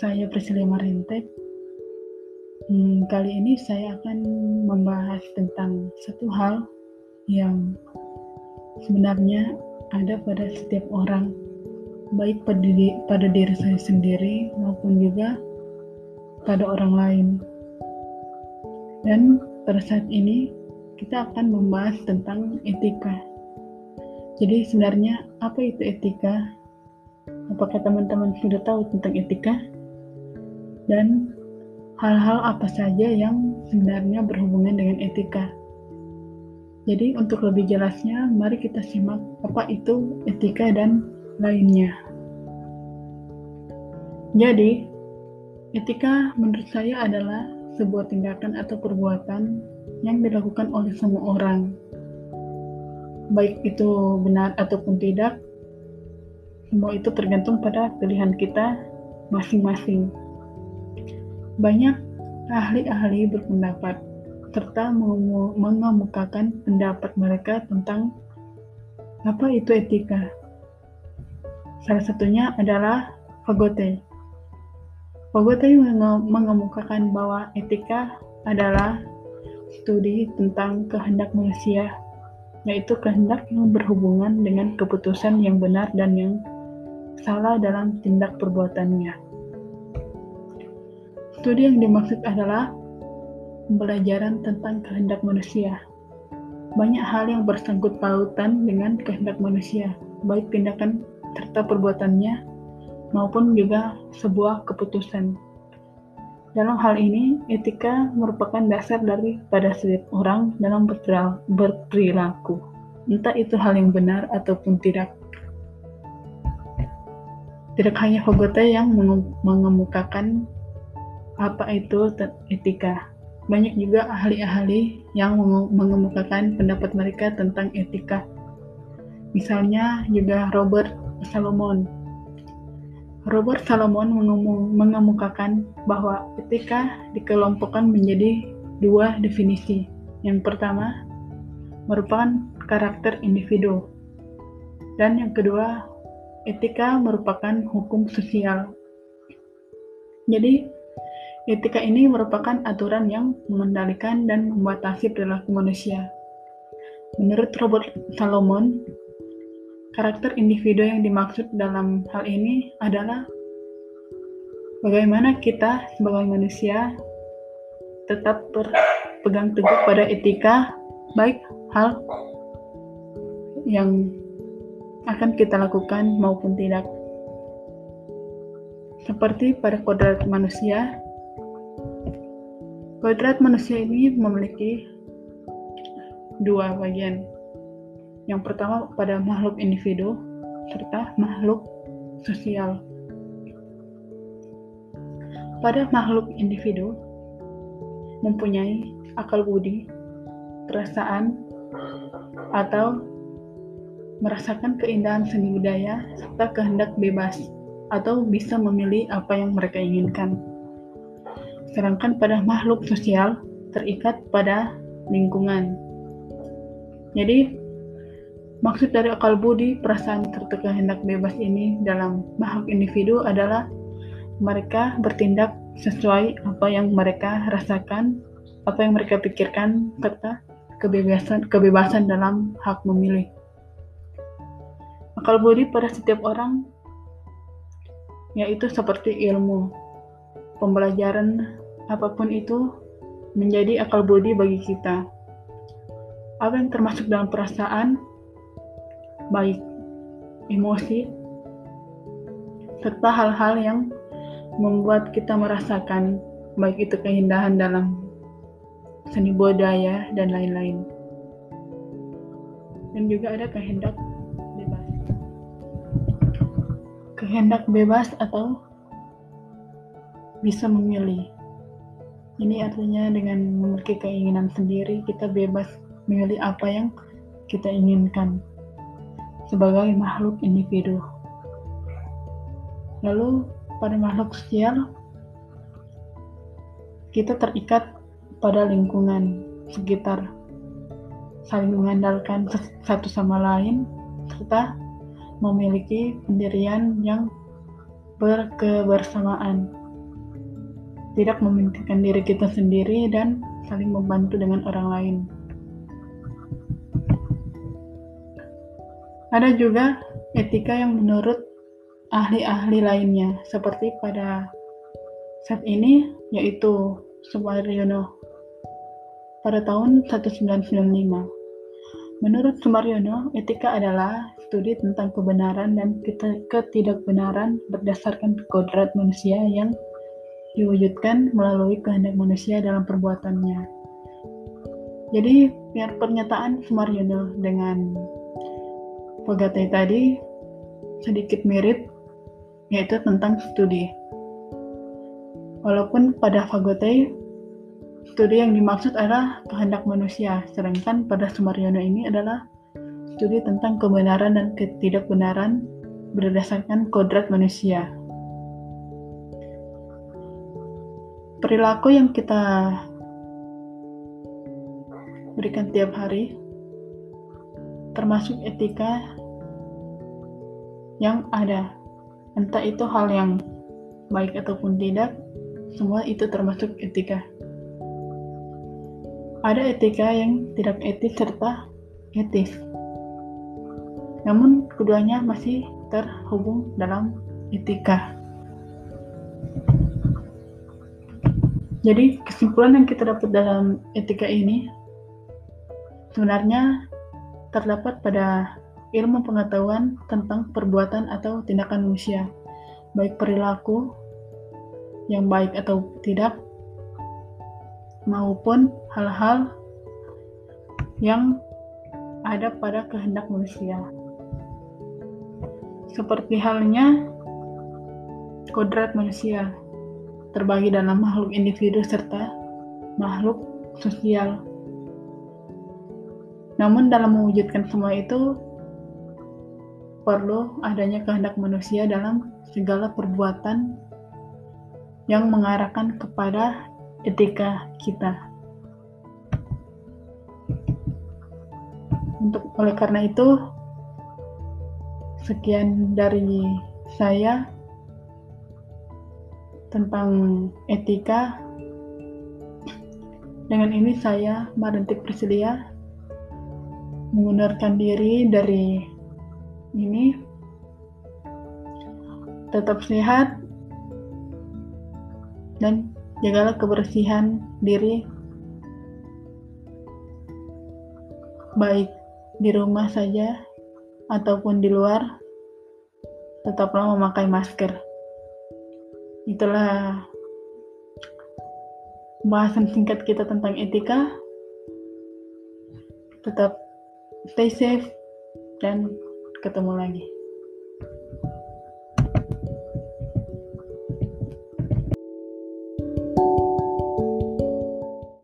saya Priscilla Marintek. Hmm, kali ini saya akan membahas tentang satu hal yang sebenarnya ada pada setiap orang, baik pada diri, pada diri saya sendiri maupun juga pada orang lain. Dan pada saat ini kita akan membahas tentang etika. Jadi sebenarnya apa itu etika? Apakah teman-teman sudah tahu tentang etika? Dan hal-hal apa saja yang sebenarnya berhubungan dengan etika? Jadi untuk lebih jelasnya, mari kita simak apa itu etika dan lainnya. Jadi, etika menurut saya adalah sebuah tindakan atau perbuatan yang dilakukan oleh semua orang. Baik itu benar ataupun tidak, semua itu tergantung pada pilihan kita masing-masing. Banyak ahli-ahli berpendapat serta mengemukakan pendapat mereka tentang apa itu etika. Salah satunya adalah Fagote. Fagote mengemukakan bahwa etika adalah studi tentang kehendak manusia, yaitu kehendak yang berhubungan dengan keputusan yang benar dan yang salah dalam tindak perbuatannya. Studi yang dimaksud adalah pembelajaran tentang kehendak manusia. Banyak hal yang bersangkut pautan dengan kehendak manusia, baik tindakan serta perbuatannya maupun juga sebuah keputusan. Dalam hal ini, etika merupakan dasar dari pada setiap orang dalam berperilaku, entah itu hal yang benar ataupun tidak. Tidak hanya Fogote yang mengemukakan apa itu etika. Banyak juga ahli-ahli yang mengemukakan pendapat mereka tentang etika. Misalnya juga Robert Salomon. Robert Salomon mengemukakan bahwa etika dikelompokkan menjadi dua definisi. Yang pertama merupakan karakter individu, dan yang kedua etika merupakan hukum sosial. Jadi, etika ini merupakan aturan yang mengendalikan dan membatasi perilaku manusia. Menurut Robert Salomon, karakter individu yang dimaksud dalam hal ini adalah bagaimana kita sebagai manusia tetap berpegang teguh pada etika, baik hal yang akan kita lakukan maupun tidak. Seperti pada kodrat manusia, kodrat manusia ini memiliki dua bagian. Yang pertama pada makhluk individu serta makhluk sosial. Pada makhluk individu mempunyai akal budi, perasaan, atau merasakan keindahan seni budaya, serta kehendak bebas, atau bisa memilih apa yang mereka inginkan. Sedangkan pada makhluk sosial terikat pada lingkungan. Jadi, maksud dari akal budi, perasaan, serta kehendak bebas ini dalam makhluk individu adalah mereka bertindak sesuai apa yang mereka rasakan, apa yang mereka pikirkan, serta kebebasan kebebasan dalam hak memilih. Akal budi pada setiap orang yaitu seperti ilmu. Pembelajaran apa pun itu menjadi akal budi bagi kita. Apa yang termasuk dalam perasaan, baik emosi, serta hal-hal yang membuat kita merasakan baik itu keindahan dalam seni budaya dan lain-lain. Dan juga ada kehendak kehendak bebas atau bisa memilih. Ini artinya dengan memiliki keinginan sendiri, kita bebas memilih apa yang kita inginkan sebagai makhluk individu. Lalu pada makhluk sosial, kita terikat pada lingkungan sekitar, saling mengandalkan satu sama lain, serta memiliki pendirian yang berkebersamaan. Tidak mementingkan diri kita sendiri dan saling membantu dengan orang lain. Ada juga etika yang menurut ahli-ahli lainnya, seperti pada saat ini, yaitu Sumaryono pada tahun 1995. Menurut Sumaryono, etika adalah studi tentang kebenaran dan ketidakbenaran berdasarkan kodrat manusia yang diwujudkan melalui kehendak manusia dalam perbuatannya. Jadi, biar pernyataan Sumaryono dengan Pogate tadi sedikit mirip, yaitu tentang studi. Walaupun pada Fagote, studi yang dimaksud adalah kehendak manusia, sedangkan pada Sumaryono ini adalah studi tentang kebenaran dan ketidakbenaran berdasarkan kodrat manusia. Perilaku yang kita berikan tiap hari termasuk etika yang ada. Entah itu hal yang baik ataupun tidak, semua itu termasuk etika. Ada etika yang tidak etis serta etis. Namun keduanya masih terhubung dalam etika. Jadi kesimpulan yang kita dapat dalam etika ini sebenarnya terdapat pada ilmu pengetahuan tentang perbuatan atau tindakan manusia, baik perilaku yang baik atau tidak, maupun hal-hal yang ada pada kehendak manusia. Seperti halnya kodrat manusia terbagi dalam makhluk individu serta makhluk sosial namun dalam mewujudkan semua itu perlu adanya kehendak manusia dalam segala perbuatan yang mengarahkan kepada etika kita. Untuk oleh karena itu sekian dari saya tentang etika. Dengan ini saya Marintik Priscilia mengundurkan diri dari ini. Tetap sehat dan jagalah kebersihan diri. Baik di rumah saja ataupun di luar tetaplah memakai masker itulah bahasan singkat kita tentang etika. Tetap stay safe dan ketemu lagi